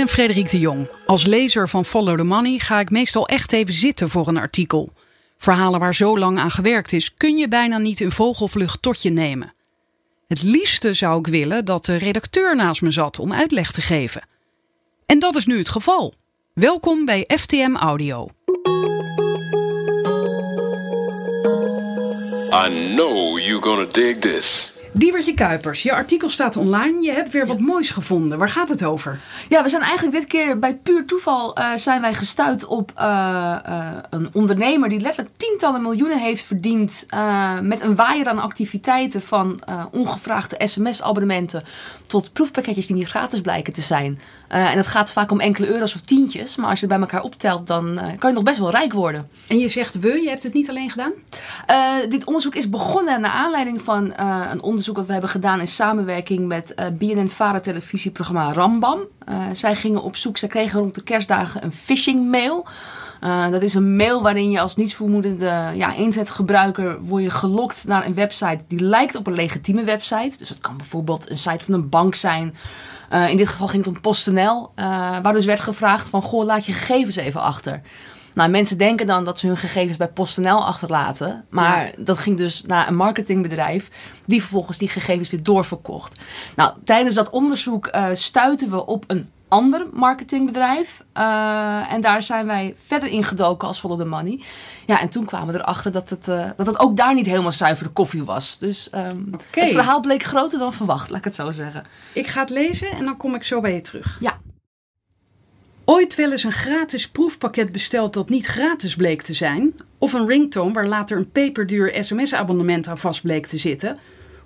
ben Frederik de Jong. Als lezer van Follow the Money ga ik meestal echt even zitten voor een artikel. Verhalen waar zo lang aan gewerkt is, kun je bijna niet in vogelvlucht tot je nemen. Het liefste zou ik willen dat de redacteur naast me zat om uitleg te geven. En dat is nu het geval. Welkom bij FTM Audio. I know you're gonna dig this. Diewertje Kuipers, je artikel staat online. Je hebt weer wat moois gevonden. Waar gaat het over? Ja, we zijn eigenlijk dit keer bij puur toeval uh, zijn wij gestuurd op uh, uh, een ondernemer die letterlijk tientallen miljoenen heeft verdiend met een waaier aan activiteiten van ongevraagde sms-abonnementen tot proefpakketjes die niet gratis blijken te zijn. En dat gaat vaak om enkele euro's of tientjes, maar als je het bij elkaar optelt, dan kan je nog best wel rijk worden. En je zegt we, je hebt het niet alleen gedaan? dit onderzoek is begonnen naar aanleiding van een onderzoek dat we hebben gedaan in samenwerking met BNN-Vara televisieprogramma Rambam. Zij gingen op zoek, zij kregen rond de kerstdagen een phishing mail. Uh, dat is een mail waarin je als nietsvermoedende ja, inzetgebruiker wordt je gelokt naar een website die lijkt op een legitieme website. Dus het kan bijvoorbeeld een site van een bank zijn. in dit geval ging het om PostNL, waar dus werd gevraagd van goh, laat je gegevens even achter. Nou, mensen denken dan dat ze hun gegevens bij PostNL achterlaten. Maar dat ging dus naar een marketingbedrijf die vervolgens die gegevens weer doorverkocht. Nou, tijdens dat onderzoek uh, stuiten we op een ander marketingbedrijf. Uh, en daar zijn wij verder ingedoken als Follow the Money. Ja, en toen kwamen we erachter dat het, uh, dat het ook daar niet helemaal zuivere koffie was. Dus um, okay. het verhaal bleek groter dan verwacht, laat ik het zo zeggen. Ik ga het lezen en dan kom ik zo bij je terug. Ja. Ooit wel eens een gratis proefpakket besteld dat niet gratis bleek te zijn, of een ringtone waar later een peperduur sms-abonnement aan vast bleek te zitten.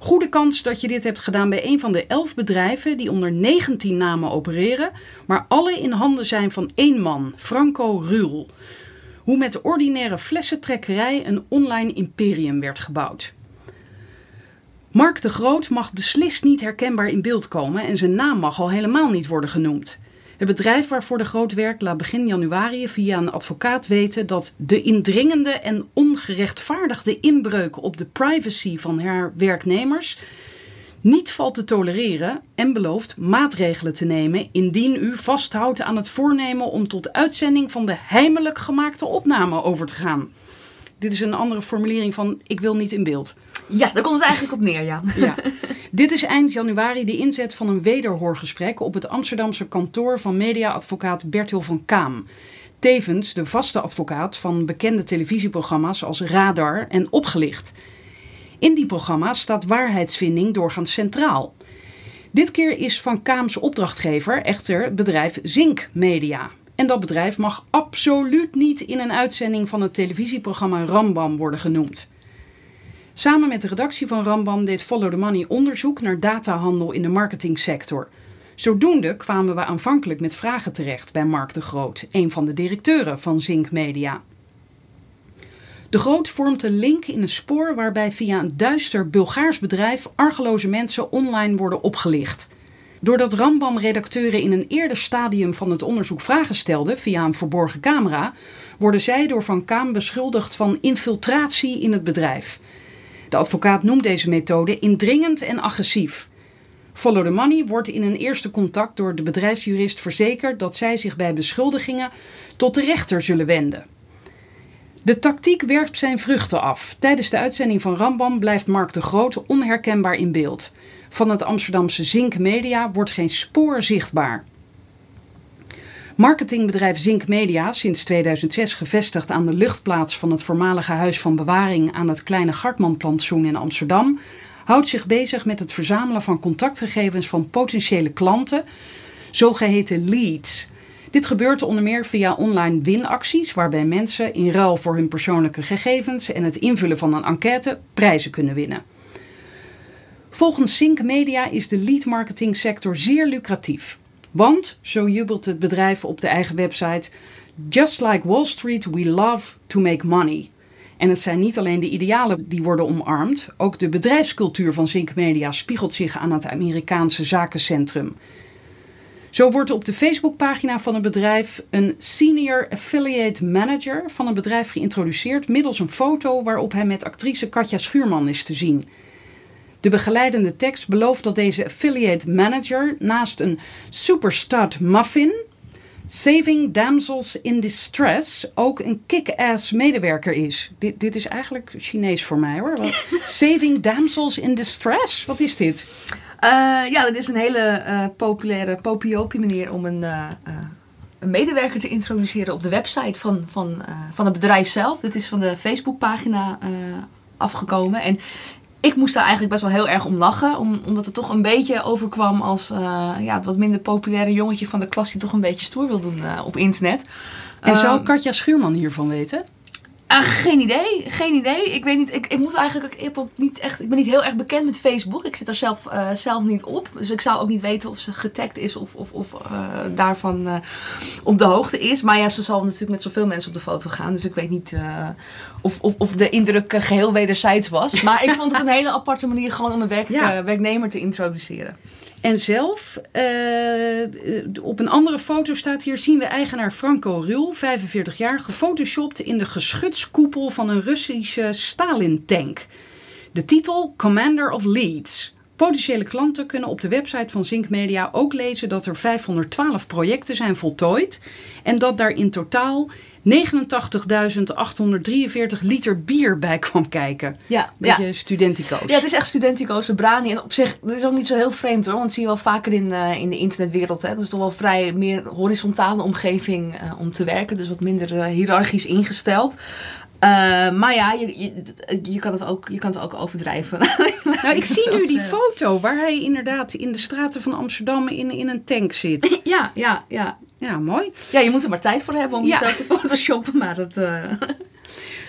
Goede kans dat je dit hebt gedaan bij een van de elf bedrijven die onder 19 namen opereren, maar alle in handen zijn van één man, Franco Ruhl. Hoe met de ordinaire flessentrekkerij een online imperium werd gebouwd. Mark de Groot mag beslist niet herkenbaar in beeld komen en zijn naam mag al helemaal niet worden genoemd. Het bedrijf waarvoor de Groot werkt laat begin januari via een advocaat weten dat de indringende en ongerechtvaardigde inbreuk op de privacy van haar werknemers niet valt te tolereren en belooft maatregelen te nemen indien u vasthoudt aan het voornemen om tot uitzending van de heimelijk gemaakte opname over te gaan. Dit is een andere formulering van ik wil niet in beeld. Ja, daar komt het eigenlijk op neer, ja. ja. Dit is eind januari de inzet van een wederhoorgesprek op het Amsterdamse kantoor van mediaadvocaat Bertil van Kaam. Tevens de vaste advocaat van bekende televisieprogramma's als Radar en Opgelicht. In die programma's staat waarheidsvinding doorgaans centraal. Dit keer is Van Kaams opdrachtgever echter bedrijf Zink Media. En dat bedrijf mag absoluut niet in een uitzending van het televisieprogramma Rambam worden genoemd. Samen met de redactie van Rambam deed Follow the Money onderzoek naar datahandel in de marketingsector. Zodoende kwamen we aanvankelijk met vragen terecht bij Mark de Groot, een van de directeuren van Zink Media. De Groot vormt een link in een spoor waarbij via een duister Bulgaars bedrijf argeloze mensen online worden opgelicht. Doordat Rambam-redacteuren in een eerder stadium van het onderzoek vragen stelden via een verborgen camera, worden zij door Van Kaam beschuldigd van infiltratie in het bedrijf. De advocaat noemt deze methode indringend en agressief. Follow the Money wordt in een eerste contact door de bedrijfsjurist verzekerd dat zij zich bij beschuldigingen tot de rechter zullen wenden. De tactiek werpt zijn vruchten af. Tijdens de uitzending van Rambam blijft Mark de Groot onherkenbaar in beeld. Van het Amsterdamse Zink Media wordt geen spoor zichtbaar. Marketingbedrijf Zink Media, sinds 2006 gevestigd aan de luchtplaats van het voormalige Huis van Bewaring aan het Kleine Gartmanplantsoen in Amsterdam, houdt zich bezig met het verzamelen van contactgegevens van potentiële klanten, zogeheten leads. Dit gebeurt onder meer via online winacties, waarbij mensen in ruil voor hun persoonlijke gegevens en het invullen van een enquête prijzen kunnen winnen. Volgens Sync Media is de lead marketing sector zeer lucratief. Want, zo jubelt het bedrijf op de eigen website, just like Wall Street, we love to make money. En het zijn niet alleen de idealen die worden omarmd, ook de bedrijfscultuur van Zink Media spiegelt zich aan het Amerikaanse zakencentrum. Zo wordt op de Facebookpagina van het bedrijf een Senior Affiliate Manager van een bedrijf geïntroduceerd middels een foto waarop hij met actrice Katja Schuurman is te zien. De begeleidende tekst belooft dat deze affiliate manager naast een superstud muffin, saving damsels in distress, ook een kick-ass medewerker is. Dit, dit is eigenlijk Chinees voor mij hoor. Wat- saving damsels in distress? Wat is dit? Eh, ja, dat is een hele eh, populaire popiopie manier om een, eh, een medewerker te introduceren op de website van, van, van het bedrijf zelf. Dit is van de Facebookpagina afgekomen. En ik moest daar eigenlijk best wel heel erg om lachen. Om, omdat het toch een beetje overkwam als eh, ja, het wat minder populaire jongetje van de klas die toch een beetje stoer wil doen eh, op internet. En zou Ehm, Katja Schuurman hiervan weten? Ah, geen idee, geen idee. Ik weet niet, ik, ik moet eigenlijk, ik, heb ook niet echt, ik ben niet heel erg bekend met Facebook. Ik zit er zelf, eh, zelf niet op. Dus ik zou ook niet weten of ze getagd is of, of, of eh, daarvan eh, op de hoogte is. Maar ja, ze zal natuurlijk met zoveel mensen op de foto gaan. Dus ik weet niet of, of, of de indruk eh, geheel wederzijds was. Maar ik vond het een hele aparte manier gewoon om een werk, Ja. werknemer te introduceren. En zelf, eh, op een andere foto staat hier, zien we eigenaar Franco Rul, 45 jaar, gefotoshopt in de geschutskoepel van een Russische Stalin-tank. De titel Commander of Leeds. Potentiële klanten kunnen op de website van Zink Media ook lezen dat er 512 projecten zijn voltooid en dat daar in totaal 89.843 liter bier bij kwam kijken. Ja, Beetje studentico's. Ja, het is echt studentico's Brani. En op zich, dat is ook niet zo heel vreemd hoor. Want dat zie je wel vaker in, eh, in de internetwereld. Hè. Dat is toch wel vrij meer horizontale omgeving eh, om te werken. Dus wat minder eh, hiërarchisch ingesteld. Eh, maar ja, je, je, je, kan het ook, je kan het ook overdrijven. Nou, ik zie nu die foto waar hij inderdaad in de straten van Amsterdam in, in een tank zit. ja, ja, ja. Ja, mooi. Ja, je moet er maar tijd voor hebben om Ja. jezelf te photoshoppen. Maar dat... eh,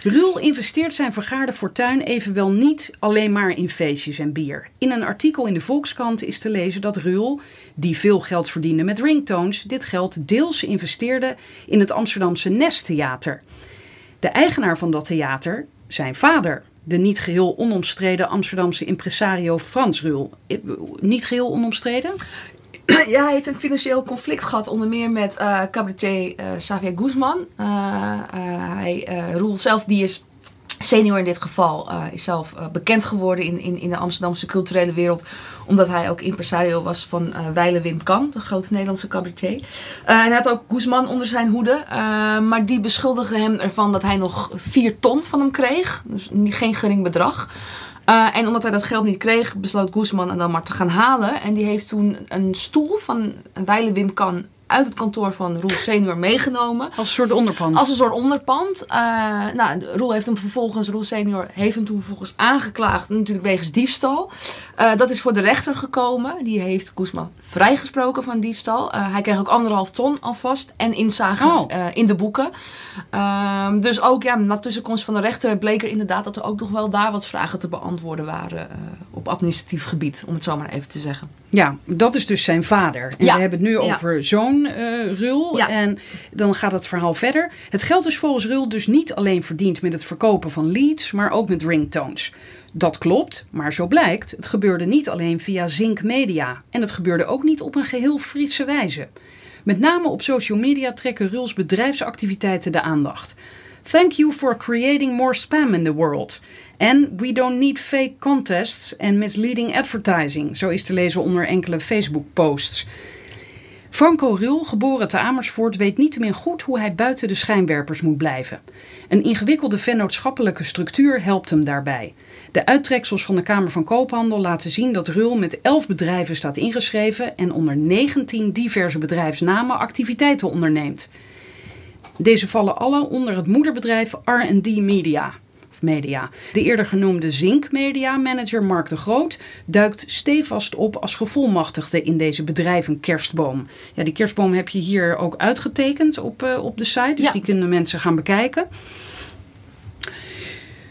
Rul investeert zijn vergaarde fortuin evenwel niet alleen maar in feestjes en bier. In een artikel in de Volkskrant is te lezen dat Rul, die veel geld verdiende met ringtones, dit geld deels investeerde in het Amsterdamse Nesttheater. De eigenaar van dat theater, zijn vader, de niet geheel onomstreden Amsterdamse impresario Frans Rul. Eh, Niet geheel onomstreden? ja, hij heeft een financieel conflict gehad, onder meer met eh cabaretier eh Xavier Guzman. Hij, Roel zelf, die is senior in dit geval, eh, is zelf eh, bekend geworden in, in, in de Amsterdamse culturele wereld. Omdat hij ook impresario was van eh Weile Wim Kan, de grote Nederlandse cabaretier. En hij had ook Guzman onder zijn hoede. maar die beschuldigde hem ervan dat hij nog 4 ton van hem kreeg. Dus geen gering bedrag. En omdat hij dat geld niet kreeg, besloot Guzman hem dan maar te gaan halen. En die heeft toen een stoel van Weile Wim Kan uit het kantoor van Roel senior meegenomen. Als een soort onderpand. Als een soort onderpand. Eh, nou, Roel heeft hem vervolgens, Roel senior heeft hem toen vervolgens aangeklaagd. Natuurlijk wegens diefstal. Eh, dat is voor de rechter gekomen. Die heeft Koesman vrijgesproken van diefstal. Eh, hij kreeg ook anderhalf ton alvast. En inzage Oh. in de boeken. Ehm, dus ook ja, na tussenkomst van de rechter bleek er inderdaad dat er ook nog wel daar wat vragen te beantwoorden waren. op administratief gebied, om het zo maar even te zeggen. Ja, dat is dus zijn vader. En Ja. we hebben het nu Ja. over zoon eh, Rul. Ja. En dan gaat het verhaal verder. Het geld is volgens Rul dus niet alleen verdiend met het verkopen van leads, maar ook met ringtones. Dat klopt, maar zo blijkt, het gebeurde niet alleen via Zink Media. En het gebeurde ook niet op een geheel Friese wijze. Met name op social media trekken Ruls bedrijfsactiviteiten de aandacht. Thank you for creating more spam in the world. And we don't need fake contests and misleading advertising, zo is te lezen onder enkele Facebook-posts. Franco Rul, geboren te Amersfoort, weet niettemin goed hoe hij buiten de schijnwerpers moet blijven. Een ingewikkelde vennootschappelijke structuur helpt hem daarbij. De uittreksels van de Kamer van Koophandel laten zien dat Rul met 11 bedrijven staat ingeschreven en onder 19 diverse bedrijfsnamen activiteiten onderneemt. Deze vallen alle onder het moederbedrijf R&D Media. Media. De eerder genoemde Zink Media manager Mark de Groot duikt stevast op als gevolmachtigde in deze bedrijven kerstboom. Ja, die kerstboom heb je hier ook uitgetekend op, eh, op de site, dus Ja. die kunnen mensen gaan bekijken.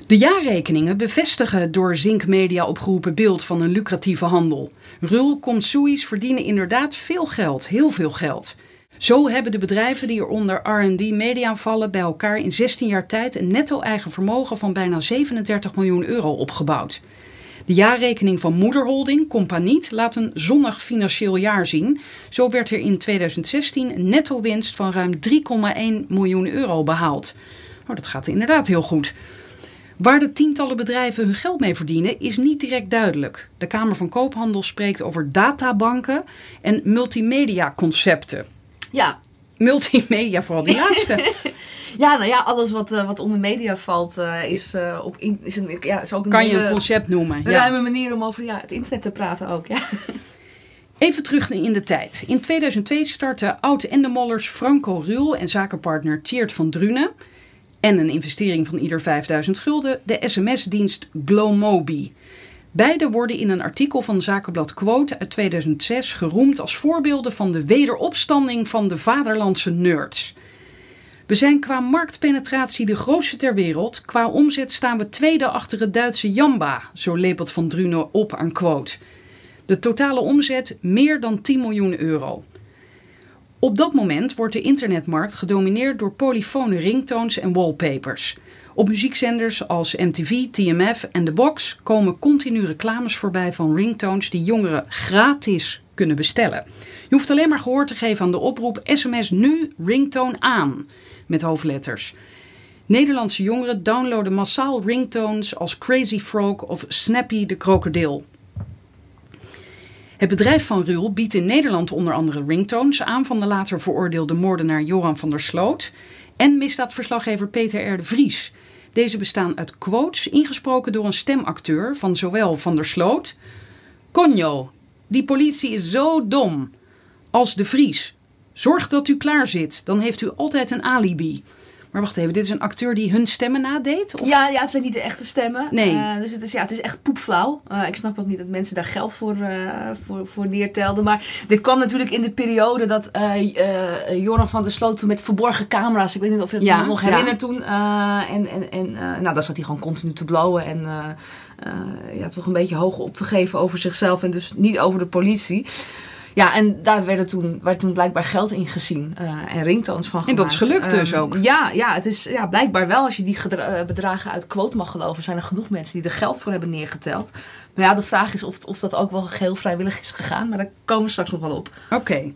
De jaarrekeningen bevestigen door Zink Media opgeroepen beeld van een lucratieve handel. Rul Consuis verdienen inderdaad veel geld, heel veel geld. Zo hebben de bedrijven die er onder R&D Media vallen bij elkaar in 16 jaar tijd een netto eigen vermogen van bijna 37 miljoen euro opgebouwd. De jaarrekening van Moederholding, Companiet, laat een zonnig financieel jaar zien. Zo werd er in 2016 een netto winst van ruim 3,1 miljoen euro behaald. Oh, dat gaat inderdaad heel goed. Waar de tientallen bedrijven hun geld mee verdienen is niet direct duidelijk. De Kamer van Koophandel spreekt over databanken en multimedia-concepten. Ja. Multimedia, vooral die laatste. Ja, nou ja, alles wat, uh, wat onder media valt uh, is, uh, op in, is, een, ja, is ook een kan je een concept noemen. Een ja. ruime manier om over ja, het internet te praten ook. Ja. Even terug in de tijd. In 2002 startten oud-Endemollers Franco Ruhl en zakenpartner Tjeerd van Drunen en een investering van ieder 5000 gulden de sms-dienst Glomobi. Beide worden in een artikel van zakenblad Quote uit 2006 geroemd als voorbeelden van de wederopstanding van de vaderlandse nerds. We zijn qua marktpenetratie de grootste ter wereld. Qua omzet staan we tweede achter het Duitse Jamba, zo lepelt Van Drunen op aan Quote. De totale omzet meer dan 10 miljoen euro. Op dat moment wordt de internetmarkt gedomineerd door polyfone ringtones en wallpapers. Op muziekzenders als MTV, TMF en The Box komen continu reclames voorbij van ringtones die jongeren gratis kunnen bestellen. Je hoeft alleen maar gehoor te geven aan de oproep SMS nu ringtone aan met hoofdletters. Nederlandse jongeren downloaden massaal ringtones als Crazy Frog of Snappy de krokodil. Het bedrijf van Ruhl biedt in Nederland onder andere ringtones aan van de later veroordeelde moordenaar Joran van der Sloot en misdaadverslaggever Peter R. de Vries. Deze bestaan uit quotes ingesproken door een stemacteur van zowel van der Sloot, Conjo, die politie is zo dom, als de Vries. Zorg dat u klaar zit, dan heeft u altijd een alibi. Maar wacht even, dit is een acteur die hun stemmen nadeed? Of? Ja, ja, het zijn niet de echte stemmen. Nee. Uh, dus het is, ja, het is echt poepflauw. Uh, ik snap ook niet dat mensen daar geld voor, uh, voor, voor neertelden. Maar dit kwam natuurlijk in de periode dat Joran van der Sloot toen met verborgen camera's... Ik weet niet of je het ja, nog herinnert ja. toen. en en, en nou, daar zat hij gewoon continu te blowen en ja, toch een beetje hoog op te geven over zichzelf. En dus niet over de politie. Ja, en daar werden toen, werd toen blijkbaar geld in gezien uh, en ringtones van gemaakt. En dat is gelukt dus um, ook? Ja, ja, het is ja, blijkbaar wel. Als je die bedragen uit quote mag geloven, zijn er genoeg mensen die er geld voor hebben neergeteld. Maar ja, de vraag is of, of dat ook wel geheel vrijwillig is gegaan. Maar daar komen we straks nog wel op. Oké. Okay.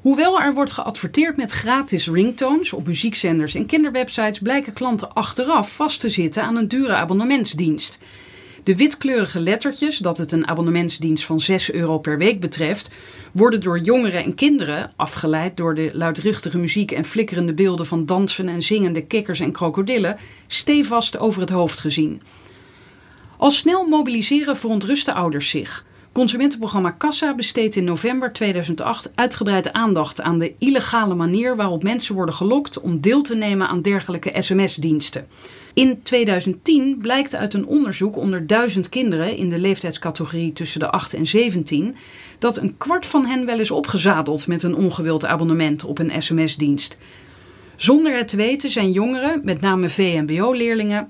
Hoewel er wordt geadverteerd met gratis ringtones op muziekzenders en kinderwebsites, blijken klanten achteraf vast te zitten aan een dure abonnementsdienst. De witkleurige lettertjes, dat het een abonnementsdienst van 6 euro per week betreft, worden door jongeren en kinderen, afgeleid door de luidruchtige muziek en flikkerende beelden van dansen en zingende kikkers en krokodillen, stevast over het hoofd gezien. Al snel mobiliseren verontruste ouders zich. Consumentenprogramma Kassa besteedt in november 2008 uitgebreid aandacht aan de illegale manier waarop mensen worden gelokt om deel te nemen aan dergelijke sms-diensten. In 2010 blijkt uit een onderzoek onder duizend kinderen in de leeftijdscategorie tussen de 8 en 17 dat een kwart van hen wel is opgezadeld met een ongewild abonnement op een sms-dienst. Zonder het te weten zijn jongeren, met name VMBO-leerlingen,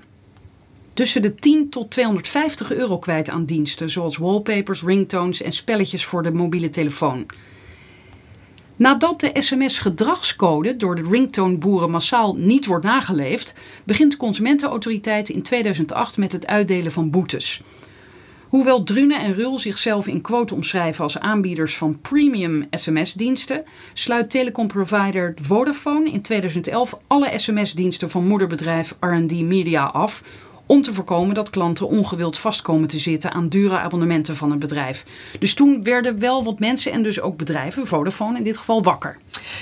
tussen de 10 tot 250 euro kwijt aan diensten zoals wallpapers, ringtones en spelletjes voor de mobiele telefoon. Nadat de sms-gedragscode door de ringtone-boeren massaal niet wordt nageleefd, begint de Consumentenautoriteit in 2008 met het uitdelen van boetes. Hoewel Drune en Rul zichzelf in quote omschrijven als aanbieders van premium sms-diensten, sluit telecomprovider Vodafone in 2011 alle sms-diensten van moederbedrijf R&D Media af om te voorkomen dat klanten ongewild vastkomen te zitten aan dure abonnementen van het bedrijf. Dus toen werden wel wat mensen en dus ook bedrijven, Vodafone in dit geval, wakker.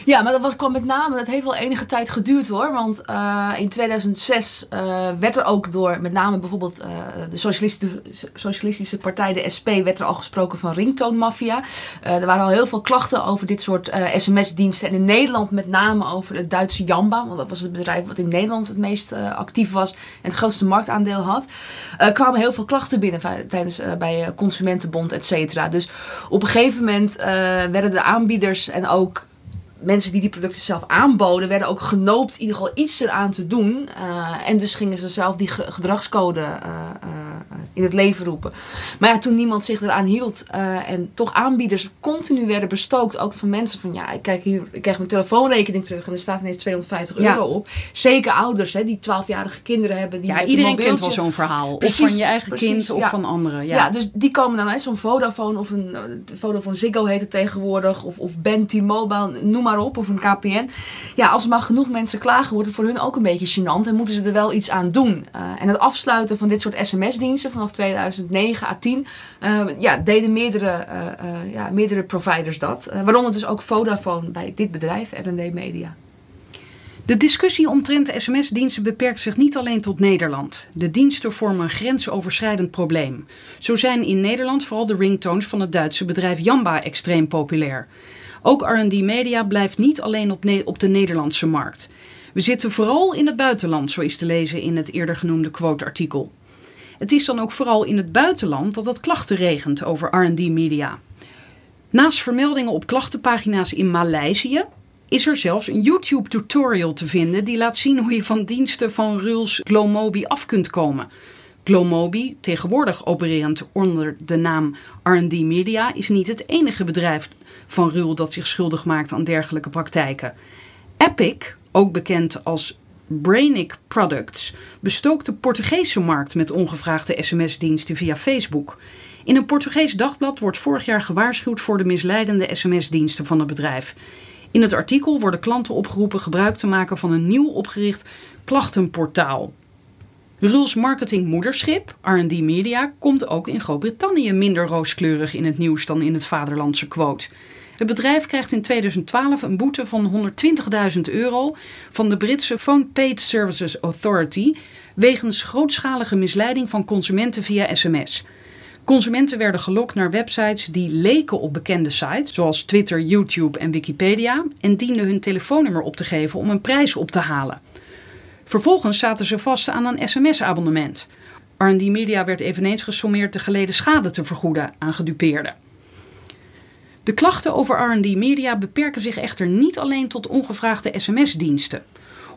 Ja, maar dat was, kwam met name, dat heeft wel enige tijd geduurd hoor. Want uh, in 2006 uh, werd er ook door met name bijvoorbeeld uh, de socialistische, socialistische partij, de SP, werd er al gesproken van ringtoonmafia. er waren al heel veel klachten over dit soort sms-diensten. En in Nederland met name over het Duitse Jamba. Want dat was het bedrijf wat in Nederland het meest actief was en het grootste marktaandeel had. kwamen heel veel klachten binnen tijdens, bij Consumentenbond, et cetera. Dus op een gegeven moment werden de aanbieders en ook mensen die die producten zelf aanboden, werden ook genoopt in ieder geval iets eraan te doen. Uh, en dus gingen ze zelf die gedragscode uh, uh, in het leven roepen. Maar ja, toen niemand zich eraan hield eh, en toch aanbieders continu werden bestookt, ook van mensen van ja, ik kijk hier, ik krijg mijn telefoonrekening terug en er staat ineens 250 Ja. euro op. Zeker ouders, hè, die 12-jarige kinderen hebben. Die Ja, iedereen kent wel zo'n verhaal. Precies, of van je eigen precies, kind of ja. van anderen. Ja. Ja. dus die komen dan uit zo'n Vodafone of een Vodafone Ziggo heet het tegenwoordig. Of, of Ben T-Mobile, noem maar op. Of een KPN. Ja, als er maar genoeg mensen klagen, wordt het voor hun ook een beetje gênant. En moeten ze er wel iets aan doen. Uh, en het afsluiten van dit soort sms-diensten vanaf 2009 à 10. Uh, ja, deden meerdere, uh, ja, meerdere providers dat. Waaronder dus ook Vodafone bij dit bedrijf, R&D Media. De discussie omtrent sms-diensten beperkt zich niet alleen tot Nederland. De diensten vormen een grensoverschrijdend probleem. Zo zijn in Nederland vooral de ringtones van het Duitse bedrijf Jamba extreem populair. Ook R&D Media blijft niet alleen op, de Nederlandse markt. We zitten vooral in het buitenland, zo is te lezen in het eerder genoemde quote-artikel. Het is dan ook vooral in het buitenland dat het klachten regent over R&D Media. Naast vermeldingen op klachtenpagina's in Maleisië is er zelfs een YouTube-tutorial te vinden die laat zien hoe je van diensten van Rules Glomobi af kunt komen. Glomobi, tegenwoordig opererend onder de naam R&D Media, is niet het enige bedrijf van Rul dat zich schuldig maakt aan dergelijke praktijken. Epic, ook bekend als Brainic Products, bestookt de Portugese markt met ongevraagde sms-diensten via Facebook. In een Portugees dagblad wordt vorig jaar gewaarschuwd voor de misleidende sms-diensten van het bedrijf. In het artikel worden klanten opgeroepen gebruik te maken van een nieuw opgericht klachtenportaal. Ruls marketingmoederschip, R&D Media, komt ook in Groot-Brittannië minder rooskleurig in het nieuws dan in het vaderlandse quote. Het bedrijf krijgt in 2012 een boete van 120.000 euro van de Britse Phone Paid Services Authority wegens grootschalige misleiding van consumenten via sms. Consumenten werden gelokt naar websites die leken op bekende sites, zoals Twitter, YouTube en Wikipedia, en dienden hun telefoonnummer op te geven om een prijs op te halen. Vervolgens zaten ze vast aan een sms-abonnement. R&D Media werd eveneens gesommeerd de geleden schade te vergoeden aan gedupeerden. De klachten over R&D Media beperken zich echter niet alleen tot ongevraagde sms-diensten.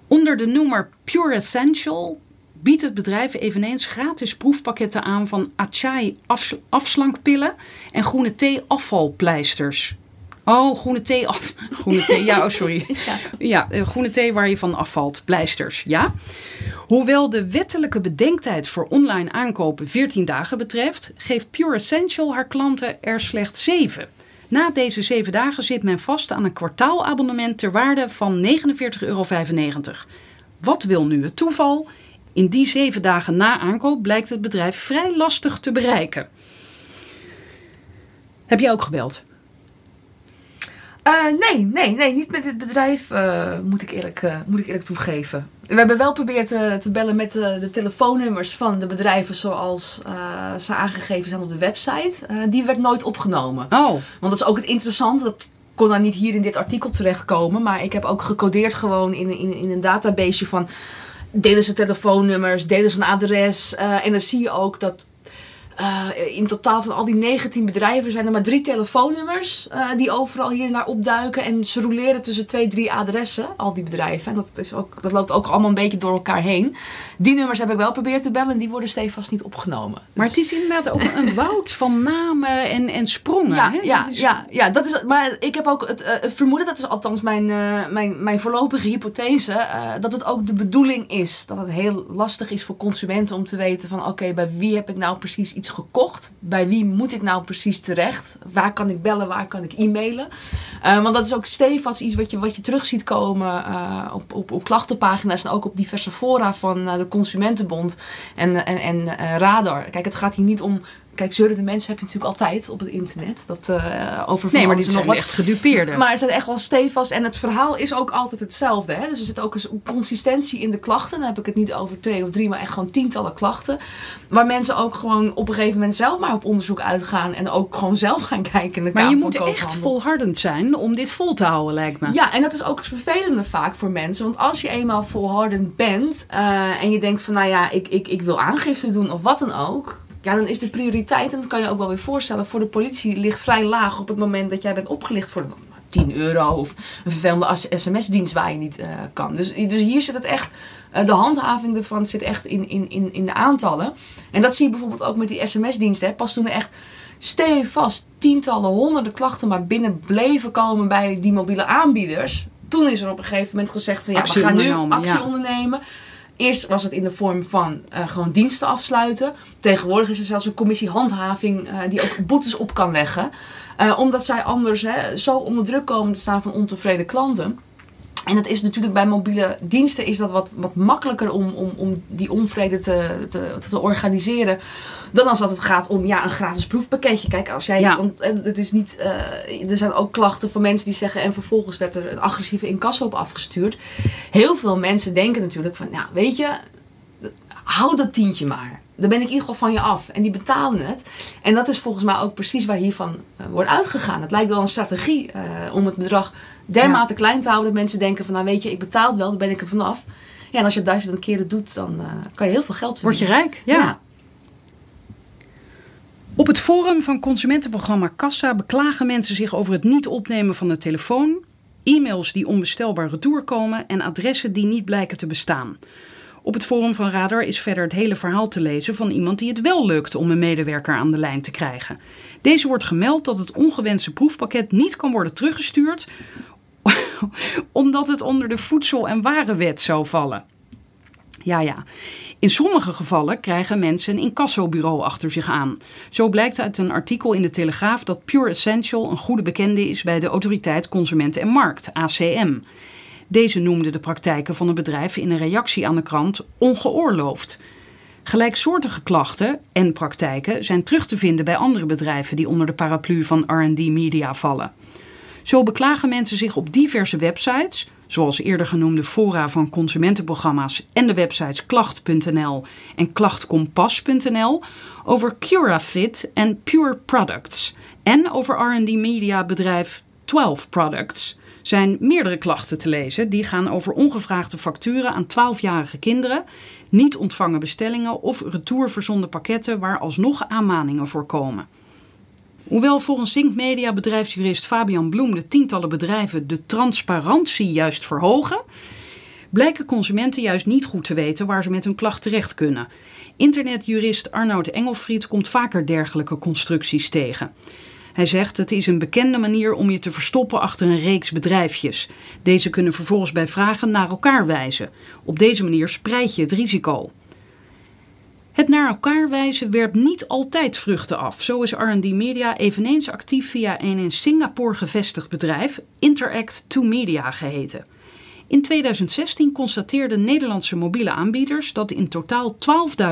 Onder de noemer Pure Essential biedt het bedrijf eveneens gratis proefpakketten aan van Achai afsl afslankpillen en groene thee afvalpleisters. Oh, groene thee af. Groene thee, ja, oh sorry. Ja, ja, groene thee waar je van afvalt. Pleisters, ja. Hoewel de wettelijke bedenktijd voor online aankopen 14 dagen betreft, geeft Pure Essential haar klanten er slechts 7. Na deze 7 dagen zit men vast aan een kwartaalabonnement ter waarde van 49,95 euro. Wat wil nu het toeval? In die 7 dagen na aankoop blijkt het bedrijf vrij lastig te bereiken. Heb jij ook gebeld? Uh, nee, nee, nee, niet met dit bedrijf, uh, moet, ik eerlijk, uh, moet ik eerlijk toegeven. We hebben wel geprobeerd te, te bellen met de, de, telefoonnummers van de bedrijven zoals ze aangegeven zijn op de website. die werd nooit opgenomen. Oh. Want dat is ook het interessante. Dat kon dan niet hier in dit artikel terechtkomen. Maar ik heb ook gecodeerd gewoon in, in, in een database van delen ze telefoonnummers, delen ze een adres. en dan zie je ook dat uh, in totaal van al die 19 bedrijven zijn er maar drie telefoonnummers uh, die overal hier naar opduiken. En ze roleren tussen twee, drie adressen, al die bedrijven. En dat, is ook, dat loopt ook allemaal een beetje door elkaar heen. Die nummers heb ik wel geprobeerd te bellen en die worden stevast niet opgenomen. Maar het is inderdaad ook een woud van namen en, en sprongen. Ja, hè? ja, Dat is... ja, ja, dat is, maar ik heb ook het, uh, het vermoeden, dat is althans mijn, mijn, mijn voorlopige hypothese, dat het ook de bedoeling is dat het heel lastig is voor consumenten om te weten van oké, okay, bij wie heb ik nou precies iets gekocht? Bij wie moet ik nou precies terecht? Waar kan ik bellen? Waar kan ik e-mailen? Uh, want dat is ook stevast iets wat je, wat je terug ziet komen uh, op, op, op klachtenpagina's en ook op diverse fora van uh, de Consumentenbond en, en, en Radar. Kijk, het gaat hier niet om Kijk, zeurende mensen heb je natuurlijk altijd op het internet. Dat uh, over Nee, maar dit zijn echt gedupeerden. Maar het zijn echt wel stevast. En het verhaal is ook altijd hetzelfde. Hè? Dus er zit ook een consistentie in de klachten. Dan heb ik het niet over twee of drie, maar echt gewoon tientallen klachten. Waar mensen ook gewoon op een gegeven moment zelf maar op onderzoek uitgaan. En ook gewoon zelf gaan kijken. In de maar je moet echt volhardend zijn om dit vol te houden, lijkt me. Ja, en dat is ook het vervelende vaak voor mensen. Want als je eenmaal volhardend bent uh, en je denkt van nou ja, ik, ik, ik wil aangifte doen of wat dan ook. Ja, dan is de prioriteit, en dat kan je ook wel weer voorstellen, voor de politie ligt vrij laag op het moment dat jij bent opgelicht voor 10 euro of een vervelende sms-dienst waar je niet uh, kan. Dus, dus hier zit het echt Eh, de handhaving ervan zit echt in, in, in, in de aantallen. En dat zie je bijvoorbeeld ook met die sms-diensten. Pas toen er echt stevast tientallen, honderden klachten maar binnen bleven komen bij die mobiele aanbieders. Toen is er op een gegeven moment gezegd van ja, Actie we gaan nu actie ja. ondernemen. Eerst was het in de vorm van eh, gewoon diensten afsluiten. Tegenwoordig is er zelfs een commissie handhaving eh, die ook boetes op kan leggen. Eh, omdat zij anders hè, zo onder druk komen te staan van ontevreden klanten. En dat is natuurlijk bij mobiele diensten is dat wat, wat makkelijker om, om, om die onvrede te, te, te organiseren. Dan als dat het gaat om ja, een gratis proefpakketje. Kijk, als jij. Ja. Want eh, het is niet. eh, er zijn ook klachten van mensen die zeggen. En vervolgens werd er een agressieve incasso op afgestuurd. Heel veel mensen denken natuurlijk van. Nou, weet je. Hou dat tientje maar. Dan ben ik in ieder geval van je af. En die betalen het. En dat is volgens mij ook precies waar hiervan eh, wordt uitgegaan. Het lijkt wel een strategie eh, om het bedrag dermate klein te houden. Dat mensen denken van, nou weet je, ik betaal het wel, dan ben ik er vanaf. Ja, en als je het duizenden keren doet, dan eh, kan je heel veel geld Word je verdienen. rijk? Ja. Op het forum van consumentenprogramma Kassa beklagen mensen zich over het niet opnemen van de telefoon, e-mails die onbestelbaar retour komen en adressen die niet blijken te bestaan. Op het forum van Radar is verder het hele verhaal te lezen van iemand die het wel lukt om een medewerker aan de lijn te krijgen. Deze wordt gemeld dat het ongewenste proefpakket niet kan worden teruggestuurd omdat het onder de voedsel- en warenwet zou vallen. Ja, ja. In sommige gevallen krijgen mensen een incassobureau achter zich aan. Zo blijkt uit een artikel in de Telegraaf dat Pure Essential een goede bekende is bij de Autoriteit Consumenten en Markt, ACM. Deze noemde de praktijken van het bedrijf in een reactie aan de krant ongeoorloofd. Gelijksoortige klachten en praktijken zijn terug te vinden bij andere bedrijven die onder de paraplu van RD Media vallen. Zo beklagen mensen zich op diverse websites, zoals eerder genoemde fora van consumentenprogramma's en de websites klacht.nl en klachtkompas.nl, over CuraFit en Pure Products. En over R&D Media bedrijf 12 Products zijn meerdere klachten te lezen. Die gaan over ongevraagde facturen aan 12-jarige kinderen, niet ontvangen bestellingen of retourverzonden pakketten waar alsnog aanmaningen voor komen. Hoewel volgens Zink Media bedrijfsjurist Fabian Bloem de tientallen bedrijven de transparantie juist verhogen, blijken consumenten juist niet goed te weten waar ze met hun klacht terecht kunnen. Internetjurist Arnoud Engelfried komt vaker dergelijke constructies tegen. Hij zegt het is een bekende manier om je te verstoppen achter een reeks bedrijfjes. Deze kunnen vervolgens bij vragen naar elkaar wijzen. Op deze manier spreid je het risico. Het naar elkaar wijzen werpt niet altijd vruchten af. Zo is R&D Media eveneens actief via een in Singapore gevestigd bedrijf, Interact 2 Media geheten. In 2016 constateerden Nederlandse mobiele aanbieders dat in totaal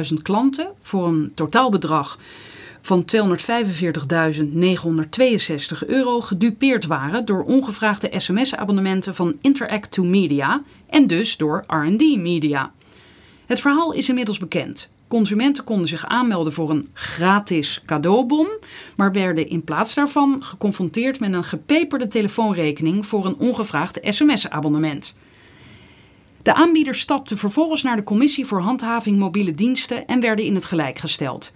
12.000 klanten voor een totaalbedrag van 245.962 euro gedupeerd waren door ongevraagde sms-abonnementen van Interact 2 Media en dus door R&D Media. Het verhaal is inmiddels bekend. Consumenten konden zich aanmelden voor een gratis cadeaubon, maar werden in plaats daarvan geconfronteerd met een gepeperde telefoonrekening voor een ongevraagd sms-abonnement. De aanbieders stapten vervolgens naar de Commissie voor Handhaving Mobiele Diensten en werden in het gelijk gesteld.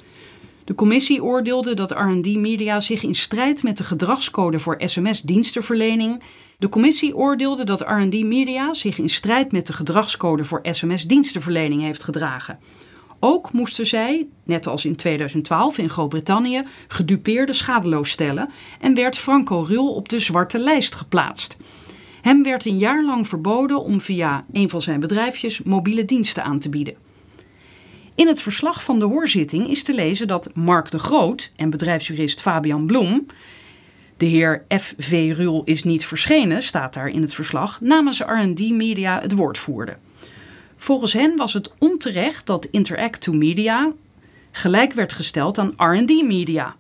De commissie oordeelde dat R&D Media zich in strijd met de gedragscode voor sms-dienstenverlening. De commissie oordeelde dat R&D Media zich in strijd met de gedragscode voor sms-dienstenverlening heeft gedragen. Ook moesten zij, net als in 2012 in Groot-Brittannië, gedupeerden schadeloos stellen en werd Franco Rul op de zwarte lijst geplaatst. Hem werd een jaar lang verboden om via een van zijn bedrijfjes mobiele diensten aan te bieden. In het verslag van de hoorzitting is te lezen dat Mark de Groot en bedrijfsjurist Fabian Bloem, de heer F.V. Rul is niet verschenen, staat daar in het verslag, namens R&D Media het woord voerden. Volgens hen was het onterecht dat Interact 2 Media gelijk werd gesteld aan R&D Media.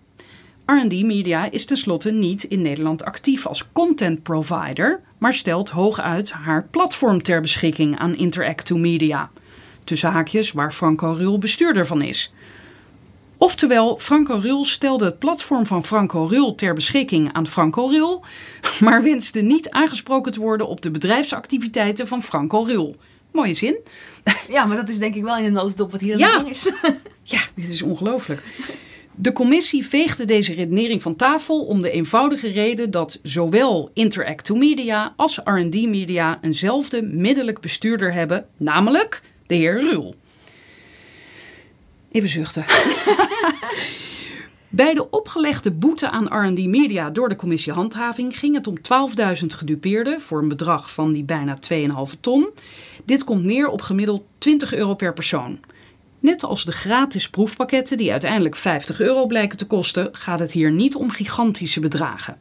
R&D Media is tenslotte niet in Nederland actief als content provider, maar stelt hooguit haar platform ter beschikking aan Interact 2 Media. Tussen haakjes waar Franco Rul bestuurder van is. Oftewel, Franco Rul stelde het platform van Franco Rul ter beschikking aan Franco Rul, maar wenste niet aangesproken te worden op de bedrijfsactiviteiten van Franco Rul. Mooie zin. Ja, maar dat is denk ik wel in de notendop wat hier aan Ja. de gang is. Ja, dit is ongelooflijk. De commissie veegde deze redenering van tafel om de eenvoudige reden dat zowel Interact 2 Media als R&D Media eenzelfde middelijk bestuurder hebben, namelijk de heer Ruul. Even zuchten. Bij de opgelegde boete aan R&D Media door de commissie Handhaving ging het om 12.000 gedupeerden voor een bedrag van die bijna 2,5 ton. Dit komt neer op gemiddeld 20 euro per persoon. Net als de gratis proefpakketten die uiteindelijk 50 euro blijken te kosten, gaat het hier niet om gigantische bedragen.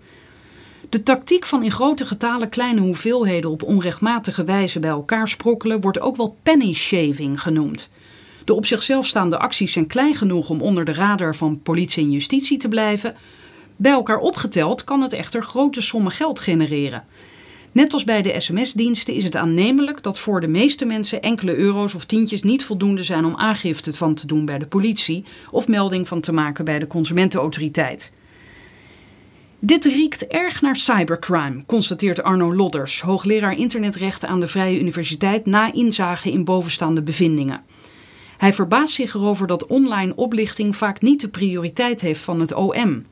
De tactiek van in grote getalen kleine hoeveelheden op onrechtmatige wijze bij elkaar sprokkelen wordt ook wel penny shaving genoemd. De op zichzelf staande acties zijn klein genoeg om onder de radar van politie en justitie te blijven. Bij elkaar opgeteld kan het echter grote sommen geld genereren. Net als bij de sms-diensten is het aannemelijk dat voor de meeste mensen enkele euro's of tientjes niet voldoende zijn om aangifte van te doen bij de politie of melding van te maken bij de consumentenautoriteit. Dit riekt erg naar cybercrime, constateert Arno Lodders, hoogleraar internetrechten aan de Vrije Universiteit na inzage in bovenstaande bevindingen. Hij verbaast zich erover dat online oplichting vaak niet de prioriteit heeft van het OM.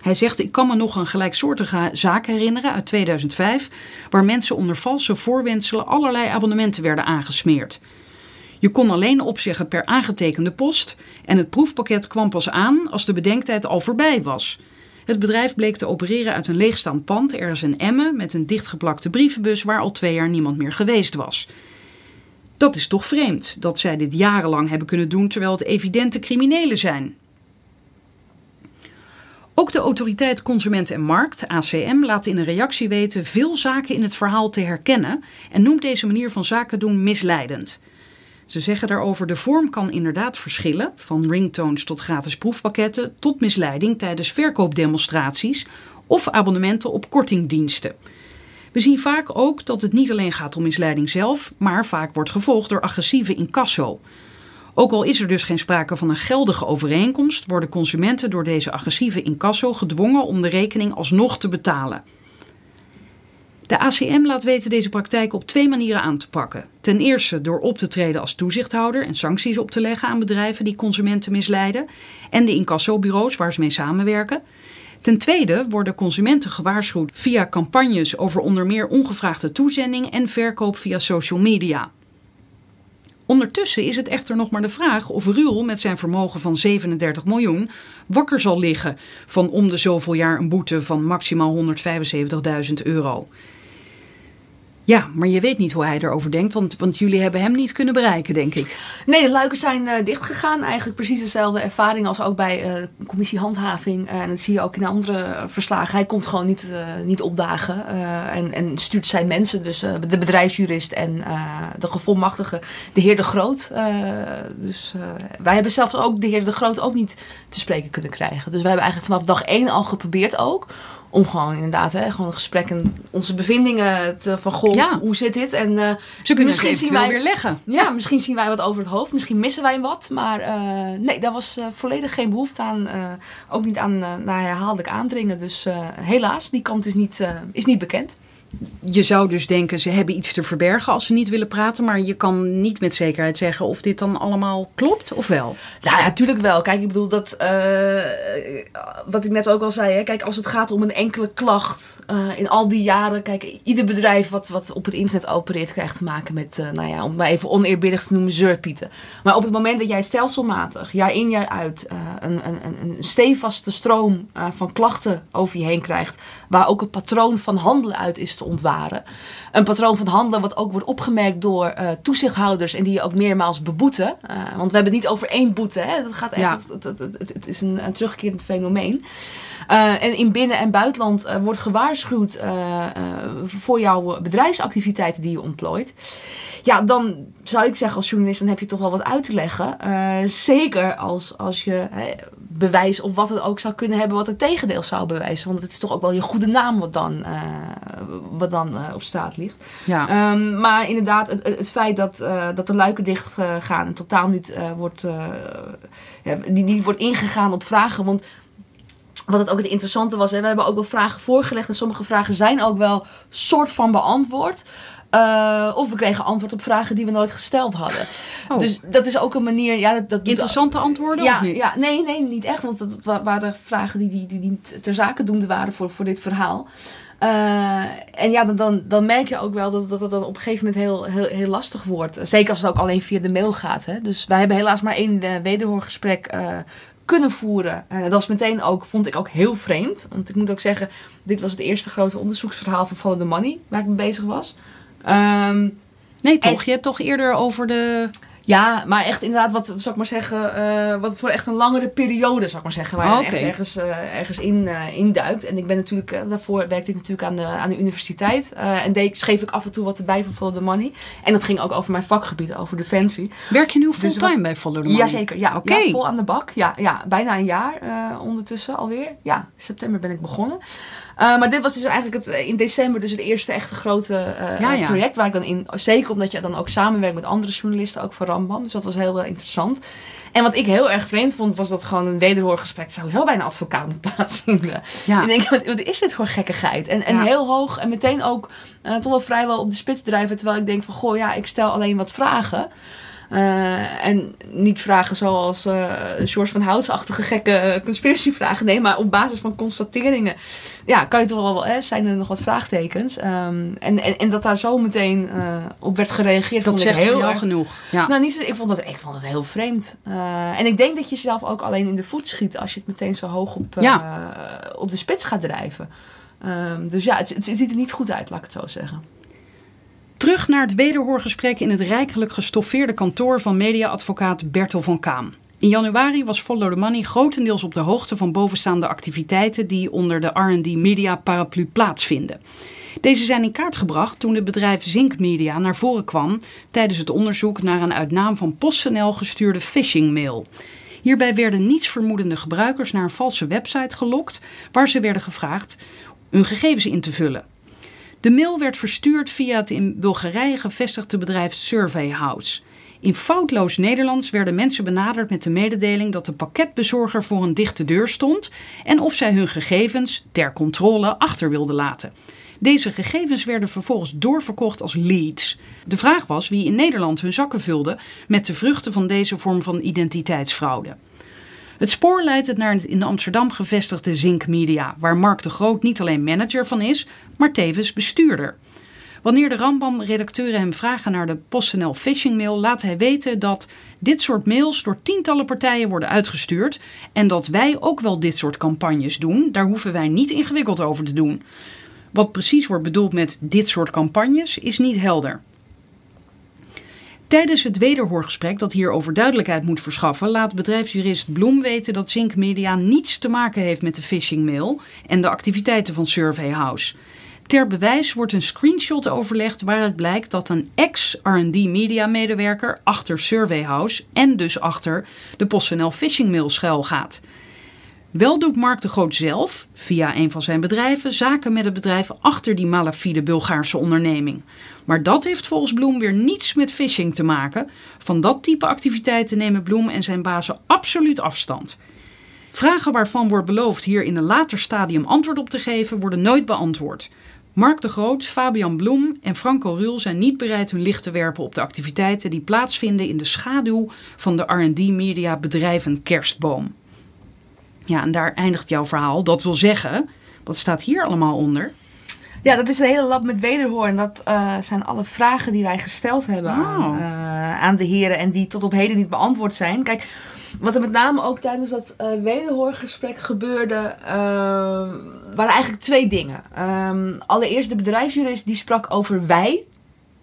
Hij zegt: Ik kan me nog een gelijksoortige zaak herinneren uit 2005, waar mensen onder valse voorwendselen allerlei abonnementen werden aangesmeerd. Je kon alleen opzeggen per aangetekende post en het proefpakket kwam pas aan als de bedenktijd al voorbij was. Het bedrijf bleek te opereren uit een leegstaand pand ergens in Emmen met een dichtgeplakte brievenbus waar al twee jaar niemand meer geweest was. Dat is toch vreemd dat zij dit jarenlang hebben kunnen doen terwijl het evidente criminelen zijn. Ook de autoriteit Consument en Markt, ACM, laat in een reactie weten veel zaken in het verhaal te herkennen en noemt deze manier van zaken doen misleidend. Ze zeggen daarover de vorm kan inderdaad verschillen, van ringtones tot gratis proefpakketten tot misleiding tijdens verkoopdemonstraties of abonnementen op kortingdiensten. We zien vaak ook dat het niet alleen gaat om misleiding zelf, maar vaak wordt gevolgd door agressieve incasso. Ook al is er dus geen sprake van een geldige overeenkomst, worden consumenten door deze agressieve incasso gedwongen om de rekening alsnog te betalen. De ACM laat weten deze praktijk op twee manieren aan te pakken. Ten eerste door op te treden als toezichthouder en sancties op te leggen aan bedrijven die consumenten misleiden en de incassobureaus waar ze mee samenwerken. Ten tweede worden consumenten gewaarschuwd via campagnes over onder meer ongevraagde toezending en verkoop via social media. Ondertussen is het echter nog maar de vraag of Ruul met zijn vermogen van 37 miljoen wakker zal liggen van om de zoveel jaar een boete van maximaal 175.000 euro. Ja, maar je weet niet hoe hij erover denkt, want, want jullie hebben hem niet kunnen bereiken, denk ik. Nee, de luiken zijn uh, dichtgegaan. Eigenlijk precies dezelfde ervaring als ook bij uh, commissie handhaving. Uh, en dat zie je ook in andere verslagen. Hij komt gewoon niet, niet opdagen en, en stuurt zijn mensen, dus de bedrijfsjurist en de gevolmachtige, de heer De Groot. dus wij hebben zelf ook de heer De Groot ook niet te spreken kunnen krijgen. Dus we hebben eigenlijk vanaf dag één al geprobeerd ook om gewoon inderdaad, hè, gewoon een gesprek en onze bevindingen te, van goh, Ja. hoe zit dit? En uh, Ze kunnen misschien zien wij weer leggen. ja, misschien zien wij wat over het hoofd, misschien missen wij wat, maar eh, nee, daar was eh, volledig geen behoefte aan, ook niet aan naar herhaaldelijk aandringen. Dus helaas, die kant is niet, is niet bekend. Je zou dus denken, ze hebben iets te verbergen als ze niet willen praten, maar je kan niet met zekerheid zeggen of dit dan allemaal klopt of wel. Nou ja, natuurlijk wel. Kijk, ik bedoel dat, eh, wat ik net ook al zei, hè, kijk, als het gaat om een enkele klacht eh, in al die jaren, kijk, ieder bedrijf wat, wat op het internet opereert krijgt te maken met, eh, nou ja, om maar even oneerbiedig te noemen, zeurpieten. Maar op het moment dat jij stelselmatig, jaar in jaar uit, een, een, een, stevaste stroom van klachten over je heen krijgt, waar ook een patroon van handelen uit is te ontwaren. Een patroon van handelen wat ook wordt opgemerkt door eh, toezichthouders en die je ook meermaals beboeten. Eh, want we hebben het niet over één boete, hè? dat gaat echt, Ja. het, het, het, het- is een, een terugkerend fenomeen. Eh, en in binnen- en buitenland wordt gewaarschuwd voor jouw bedrijfsactiviteiten die je ontplooit. Ja, dan zou ik zeggen als journalist, dan heb je toch wel wat uit te leggen. Zeker als, als je bewijs of wat het ook zou kunnen hebben wat het tegendeel zou bewijzen. Want het is toch ook wel je goede naam wat dan, eh, wat dan eh, op straat ligt. Ja. Ehm, maar inderdaad, het, feit dat, eh, dat de luiken dicht gaan en totaal niet, wordt, ja, niet, niet wordt ingegaan op vragen. Want wat het ook het interessante was, hè, we hebben ook wel vragen voorgelegd en sommige vragen zijn ook wel soort van beantwoord. Uh, of we kregen antwoord op vragen die we nooit gesteld hadden. Oh. Dus dat is ook een manier. Ja, dat, dat Interessante antwoorden? Ja, of niet? ja, nee, nee, niet echt. Want dat, waren vragen die, die, die, die ter zake doende waren voor, voor dit verhaal. Uh, en ja, dan, dan, dan merk je ook wel dat, dat dan op een gegeven moment heel, heel, heel lastig wordt. Zeker als het ook alleen via de mail gaat. Hè. Dus wij hebben helaas maar één uh, wederhoorgesprek kunnen voeren. Uh, dat was meteen ook, vond ik ook heel vreemd. Want ik moet ook zeggen, dit was het eerste grote onderzoeksverhaal van Follow the Money waar ik mee bezig was. Um, nee, toch? je hebt toch eerder over de. Ja, maar echt inderdaad, wat zou ik maar zeggen, uh, wat voor echt een langere periode, zou ik maar zeggen, waar je echt ergens, uh, ergens in, uh, induikt. En ik ben natuurlijk, daarvoor werkte ik natuurlijk aan de, aan de universiteit. en deed, schreef ik af en toe wat erbij voor Follow the Money. En dat ging ook over mijn vakgebied, over defensie. Werk je nu dus fulltime dus bij Follow the Money? Jazeker, ja, okay. ja, vol aan de bak. Ja, ja bijna een jaar ondertussen alweer. Ja, september ben ik begonnen. Uh, maar dit was dus eigenlijk het, in december dus het eerste echte grote uh, ja, ja. project waar ik dan in... Zeker omdat je dan ook samenwerkt met andere journalisten, ook van Rambam. Dus dat was heel, heel interessant. En wat ik heel erg vreemd vond, was dat gewoon een wederhoorgesprek sowieso bij een advocaat moet plaatsvinden. Ja. En ik denk, wat, is dit voor gekkigheid? En, en heel hoog en meteen ook uh, toch wel vrijwel op de spits drijven. Terwijl ik denk van, goh ja, ik stel alleen wat vragen. Uh, en niet vragen zoals uh, George van Houtsachtige gekke conspiratievragen. Nee, maar op basis van constateringen. Ja, kan je toch wel, hè, zijn er nog wat vraagtekens. Um, en, en, en dat daar zo meteen uh, op werd gereageerd. Dat zegt heel erg genoeg. Ja. Nou, niet zo, ik, vond dat, ik vond het heel vreemd. en ik denk dat je zelf ook alleen in de voet schiet als je het meteen zo hoog op, ja. op de spits gaat drijven. Um, dus ja, het, het, het ziet er niet goed uit, laat ik het zo zeggen. Terug naar het wederhoorgesprek in het rijkelijk gestoffeerde kantoor van mediaadvocaat Bertel van Kaam. In januari was Follow the Money grotendeels op de hoogte van bovenstaande activiteiten die onder de R&D Media paraplu plaatsvinden. Deze zijn in kaart gebracht toen het bedrijf Zink Media naar voren kwam tijdens het onderzoek naar een uit naam van PostNL gestuurde phishing-mail. Hierbij werden nietsvermoedende gebruikers naar een valse website gelokt waar ze werden gevraagd hun gegevens in te vullen. De mail werd verstuurd via het in Bulgarije gevestigde bedrijf Survey House. In foutloos Nederlands werden mensen benaderd met de mededeling dat de pakketbezorger voor een dichte deur stond en of zij hun gegevens ter controle achter wilden laten. Deze gegevens werden vervolgens doorverkocht als leads. De vraag was wie in Nederland hun zakken vulde met de vruchten van deze vorm van identiteitsfraude. Het spoor leidt het naar het in Amsterdam gevestigde Zink Media, waar Mark de Groot niet alleen manager van is, maar tevens bestuurder. Wanneer de Rambam-redacteuren hem vragen naar de PostNL phishing mail, laat hij weten dat dit soort mails door tientallen partijen worden uitgestuurd en dat wij ook wel dit soort campagnes doen. Daar hoeven wij niet ingewikkeld over te doen. Wat precies wordt bedoeld met dit soort campagnes is niet helder. Tijdens het wederhoorgesprek dat hierover duidelijkheid moet verschaffen, laat bedrijfsjurist Bloem weten dat Zink Media niets te maken heeft met de phishing mail en de activiteiten van Survey House. Ter bewijs wordt een screenshot overlegd waaruit blijkt dat een ex-RD Media medewerker achter Survey House en dus achter de PostNL phishing mail schuil gaat. Wel doet Mark de Groot zelf, via een van zijn bedrijven, zaken met het bedrijf achter die malafide Bulgaarse onderneming. Maar dat heeft volgens Bloem weer niets met phishing te maken. Van dat type activiteiten nemen Bloem en zijn bazen absoluut afstand. Vragen waarvan wordt beloofd hier in een later stadium antwoord op te geven, worden nooit beantwoord. Mark de Groot, Fabian Bloem en Franco Ruul zijn niet bereid hun licht te werpen op de activiteiten die plaatsvinden in de schaduw van de RD Media bedrijven Kerstboom. Ja, en daar eindigt jouw verhaal. Dat wil zeggen, wat staat hier allemaal onder? Ja, dat is een hele lab met wederhoorn. Dat uh, zijn alle vragen die wij gesteld hebben aan, uh, aan, de heren en die tot op heden niet beantwoord zijn. Kijk, wat er met name ook tijdens dat uh, wederhoorgesprek gebeurde, waren eigenlijk twee dingen. Um, allereerst de bedrijfsjurist die sprak over wij,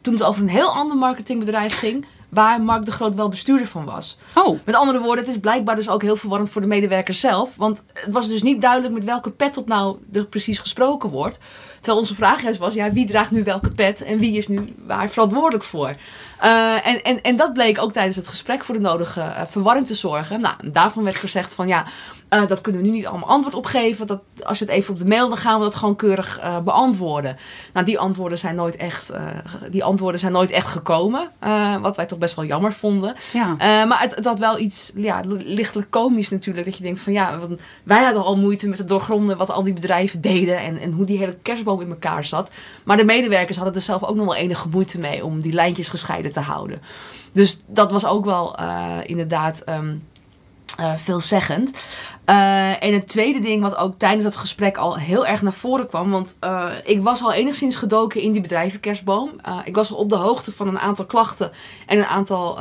toen het over een heel ander marketingbedrijf ging waar Mark de Groot wel bestuurder van was. Oh. Met andere woorden, het is blijkbaar dus ook heel verwarrend voor de medewerkers zelf. Want het was dus niet duidelijk met welke pet op nou er precies gesproken wordt. Terwijl onze vraag juist was, ja, wie draagt nu welke pet en wie is nu waar verantwoordelijk voor? Uh, en, en, en dat bleek ook tijdens het gesprek voor de nodige uh, verwarring te zorgen. Nou, daarvan werd gezegd van ja, uh, dat kunnen we nu niet allemaal antwoord op geven. Dat, als je het even op de mail, dan gaan we dat gewoon keurig beantwoorden. Nou, die antwoorden zijn nooit echt, die antwoorden zijn nooit echt gekomen. wat wij toch best wel jammer vonden. Ja. Eh, maar het, het had wel iets ja, lichtelijk komisch natuurlijk. Dat je denkt van ja, want wij hadden al moeite met het doorgronden wat al die bedrijven deden. En, en hoe die hele kerstboom in elkaar zat. Maar de medewerkers hadden er zelf ook nog wel enige moeite mee om die lijntjes gescheiden te houden. Dus dat was ook wel eh, inderdaad ehm, eh, veelzeggend. Eh, en het tweede ding wat ook tijdens dat gesprek al heel erg naar voren kwam. Want eh, ik was al enigszins gedoken in die bedrijvenkerstboom. Ik was al op de hoogte van een aantal klachten en een aantal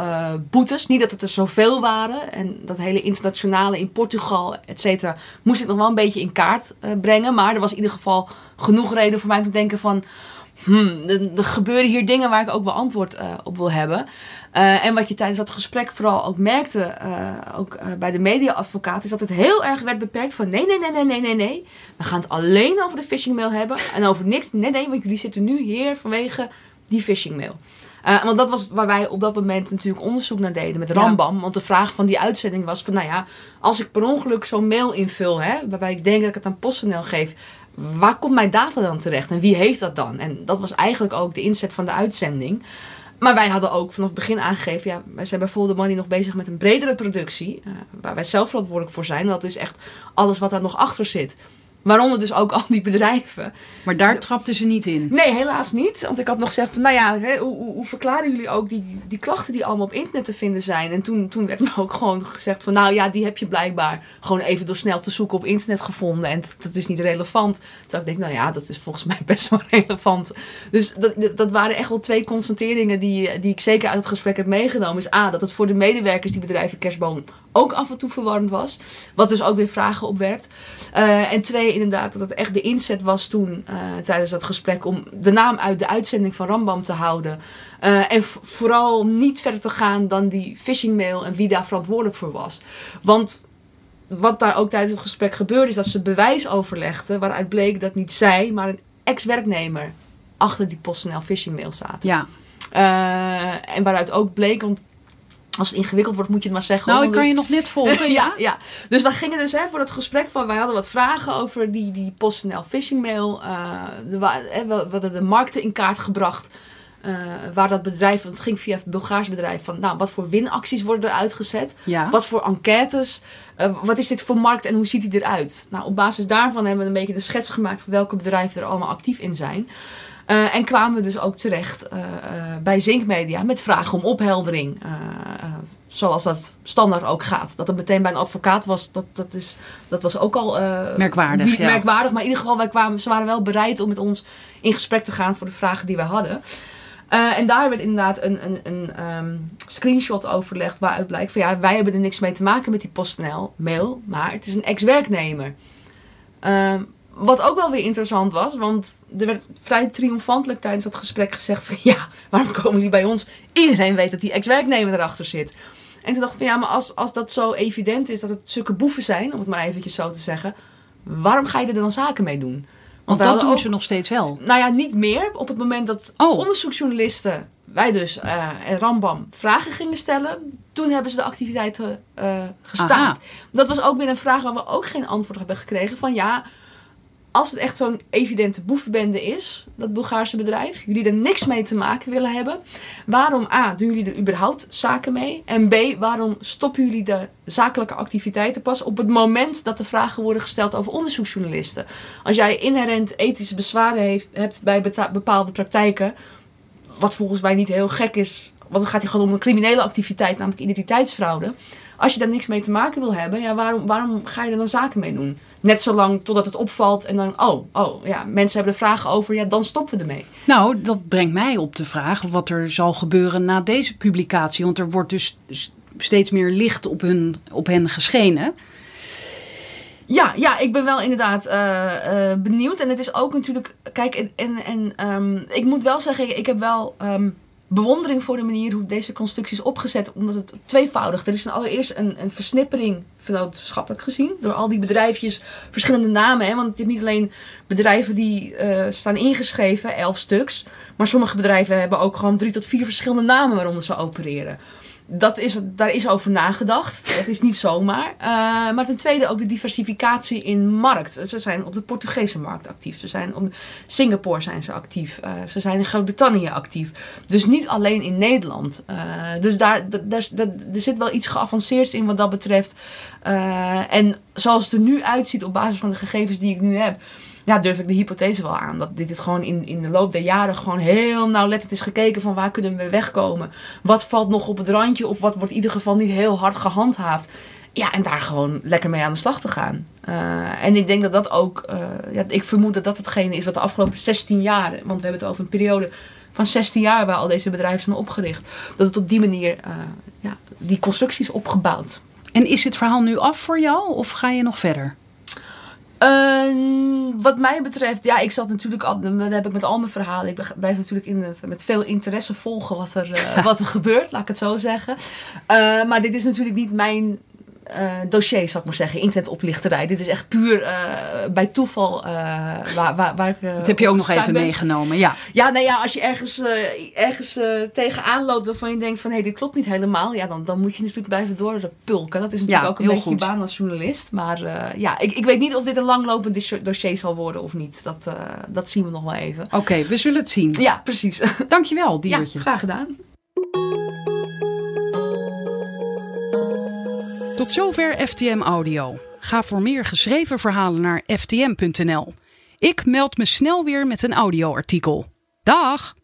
boetes. Niet dat het er zoveel waren. En dat hele internationale in Portugal, et cetera, moest ik nog wel een beetje in kaart brengen. Maar er was in ieder geval genoeg reden voor mij om te denken van... Hmm, er, gebeuren hier dingen waar ik ook wel antwoord eh, op wil hebben. Eh, en wat je tijdens dat gesprek vooral ook merkte, eh, ook bij de mediaadvocaat, is dat het heel erg werd beperkt van nee, nee, nee, nee, nee, nee, nee. We gaan het alleen over de phishingmail hebben en over niks. Nee, nee, want jullie zitten nu hier vanwege die phishingmail. Eh want dat was waar wij op dat moment natuurlijk onderzoek naar deden met Rambam. Want de vraag van die uitzending was van, nou ja, als ik per ongeluk zo'n mail invul, hè, waarbij ik denk dat ik het aan PostNL geef, waar komt mijn data dan terecht en wie heeft dat dan? En dat was eigenlijk ook de inzet van de uitzending. Maar wij hadden ook vanaf het begin aangegeven, ja, wij zijn bij the Money nog bezig met een bredere productie, eh, waar wij zelf verantwoordelijk voor zijn. En dat is echt alles wat daar nog achter zit. Waaronder dus ook al die bedrijven. Maar daar trapten ze niet in. Nee, helaas niet. Want ik had nog gezegd van, nou ja, hè, hoe, hoe, hoe verklaren jullie ook die, die klachten die allemaal op internet te vinden zijn? En toen, toen werd me ook gewoon gezegd van, nou ja, die heb je blijkbaar gewoon even door snel te zoeken op internet gevonden. En dat, dat is niet relevant. Terwijl ik denk, nou ja, dat is volgens mij best wel relevant. Dus dat, dat waren echt wel twee constateringen die, die ik zeker uit het gesprek heb meegenomen. Is A, dat het voor de medewerkers die bedrijven Kerstboom ook af en toe verwarrend was. Wat dus ook weer vragen opwerpt. Eh, en twee, inderdaad, dat het echt de inzet was toen eh, tijdens dat gesprek om de naam uit de uitzending van Rambam te houden. Eh, en vooral niet verder te gaan dan die phishingmail en wie daar verantwoordelijk voor was. Want wat daar ook tijdens het gesprek gebeurde, is dat ze bewijs overlegden waaruit bleek dat niet zij, maar een ex-werknemer achter die PostNL phishingmail zaten. Ja. Eh, en waaruit ook bleek, want als het ingewikkeld wordt, moet je het maar zeggen. Nou, ik kan want je nog net volgen. dus- ja, ja. Dus wij gingen dus hè, voor dat gesprek van, wij hadden wat vragen over die, die PostNL phishingmail. Eh er wa- hè, we, we hadden de markten in kaart gebracht. eh, waar dat bedrijf, want het ging via het Bulgaars bedrijf, van nou, wat voor winacties worden er uitgezet? Ja. Wat voor enquêtes? Eh, wat is dit voor markt en hoe ziet die eruit? Nou, op basis daarvan hebben we een beetje de schets gemaakt van welke bedrijven er allemaal actief in zijn. Eh, en kwamen we dus ook terecht eh, eh, bij Zink Media met vragen om opheldering. Zoals dat standaard ook gaat. Dat het meteen bij een advocaat was, dat, dat, is, dat was ook al eh, Merkwaardig, niet ja. merkwaardig. Maar in ieder geval, wij kwamen, ze waren wel bereid om met ons in gesprek te gaan voor de vragen die wij hadden. Eh, en daar werd inderdaad een, een, een ehm, screenshot overlegd waaruit blijkt van ja, wij hebben er niks mee te maken met die PostNL mail, maar het is een ex-werknemer. Ehm, wat ook wel weer interessant was, want er werd vrij triomfantelijk tijdens dat gesprek gezegd van ja, waarom komen jullie bij ons? Iedereen weet dat die ex-werknemer erachter zit. En toen dacht ik van ja, maar als, als dat zo evident is dat het zulke boeven zijn, om het maar eventjes zo te zeggen, waarom ga je er dan zaken mee doen? Want dat doen ook- ze nog steeds wel. nou ja, niet meer. Op het moment dat Oh. onderzoeksjournalisten, wij dus eh, en Rambam, vragen gingen stellen, toen hebben ze de activiteiten gestaakt. Aha. Dat was ook weer een vraag waar we ook geen antwoord hebben gekregen van ja, als het echt zo'n evidente boevenbende is, dat Bulgaarse bedrijf, jullie er niks mee te maken willen hebben, waarom A, doen jullie er überhaupt zaken mee? En B, waarom stoppen jullie de zakelijke activiteiten pas op het moment dat de vragen worden gesteld over onderzoeksjournalisten? Als jij inherent ethische bezwaren heeft, hebt bij bepaalde praktijken, wat volgens mij niet heel gek is, want het gaat hier gewoon om een criminele activiteit, namelijk identiteitsfraude. Als je daar niks mee te maken wil hebben, ja, waarom, waarom ga je er dan zaken mee doen? Net zolang totdat het opvalt en dan, oh, oh, ja, mensen hebben er vragen over, ja, dan stoppen we ermee. Nou, dat brengt mij op de vraag wat er zal gebeuren na deze publicatie. Want er wordt dus steeds meer licht op, hun, op hen geschenen. Ja, ja, ik ben wel inderdaad eh, eh, benieuwd. En het is ook natuurlijk, kijk, en, en, en ehm, ik moet wel zeggen, ik heb wel ehm, bewondering voor de manier hoe deze constructie is opgezet. Omdat het tweevoudig. Er is allereerst een, een versnippering, vennootschappelijk gezien, door al die bedrijfjes, verschillende namen. Hè? Want het is niet alleen bedrijven die eh, staan ingeschreven, elf stuks. Maar sommige bedrijven hebben ook gewoon drie tot vier verschillende namen waaronder ze opereren. Dat is, daar is over nagedacht. Het is niet zomaar. Uh, maar ten tweede ook de diversificatie in markt. Ze zijn op de Portugese markt actief. Ze zijn op Singapore zijn ze actief. Uh, ze zijn in Groot-Brittannië actief. Dus niet alleen in Nederland. Uh, dus daar, daar, daar, er zit wel iets geavanceerds in wat dat betreft. en zoals het er nu uitziet op basis van de gegevens die ik nu heb ja, durf ik de hypothese wel aan. Dat dit gewoon in, in de loop der jaren gewoon heel nauwlettend is gekeken van waar kunnen we wegkomen. Wat valt nog op het randje of wat wordt in ieder geval niet heel hard gehandhaafd. Ja, en daar gewoon lekker mee aan de slag te gaan. Uh, en ik denk dat dat ook, uh, ja, ik vermoed dat dat hetgene is wat de afgelopen 16 jaar, want we hebben het over een periode van 16 jaar waar al deze bedrijven zijn opgericht, dat het op die manier uh, ja, die constructies opgebouwd. En is het verhaal nu af voor jou of ga je nog verder? Uh, wat mij betreft, ja, ik zat natuurlijk al, dat heb ik met al mijn verhalen. Ik blijf natuurlijk in het, met veel interesse volgen wat er, uh, wat er gebeurt, laat ik het zo zeggen. Uh, maar dit is natuurlijk niet mijn dossier, zal ik maar zeggen. Internetoplichterij. Dit is echt puur uh, bij toeval uh, waar, waar, waar ik. dat heb je ook nog even ben. meegenomen, ja. Ja, nou ja, als je ergens, ergens tegenaan loopt waarvan je denkt van hé, hey, dit klopt niet helemaal. Ja, dan, dan moet je natuurlijk blijven doorpulken. Dat is natuurlijk ja, ook een beetje goed. je baan als journalist. Maar ja, ik, ik weet niet of dit een langlopend dossier zal worden of niet. Dat, dat zien we nog wel even. Oké, okay, we zullen het zien. Ja, precies. Dankjewel, Diertje. Ja, graag gedaan. Tot zover FTM Audio. Ga voor meer geschreven verhalen naar ftm.nl. Ik meld me snel weer met een audioartikel. Dag!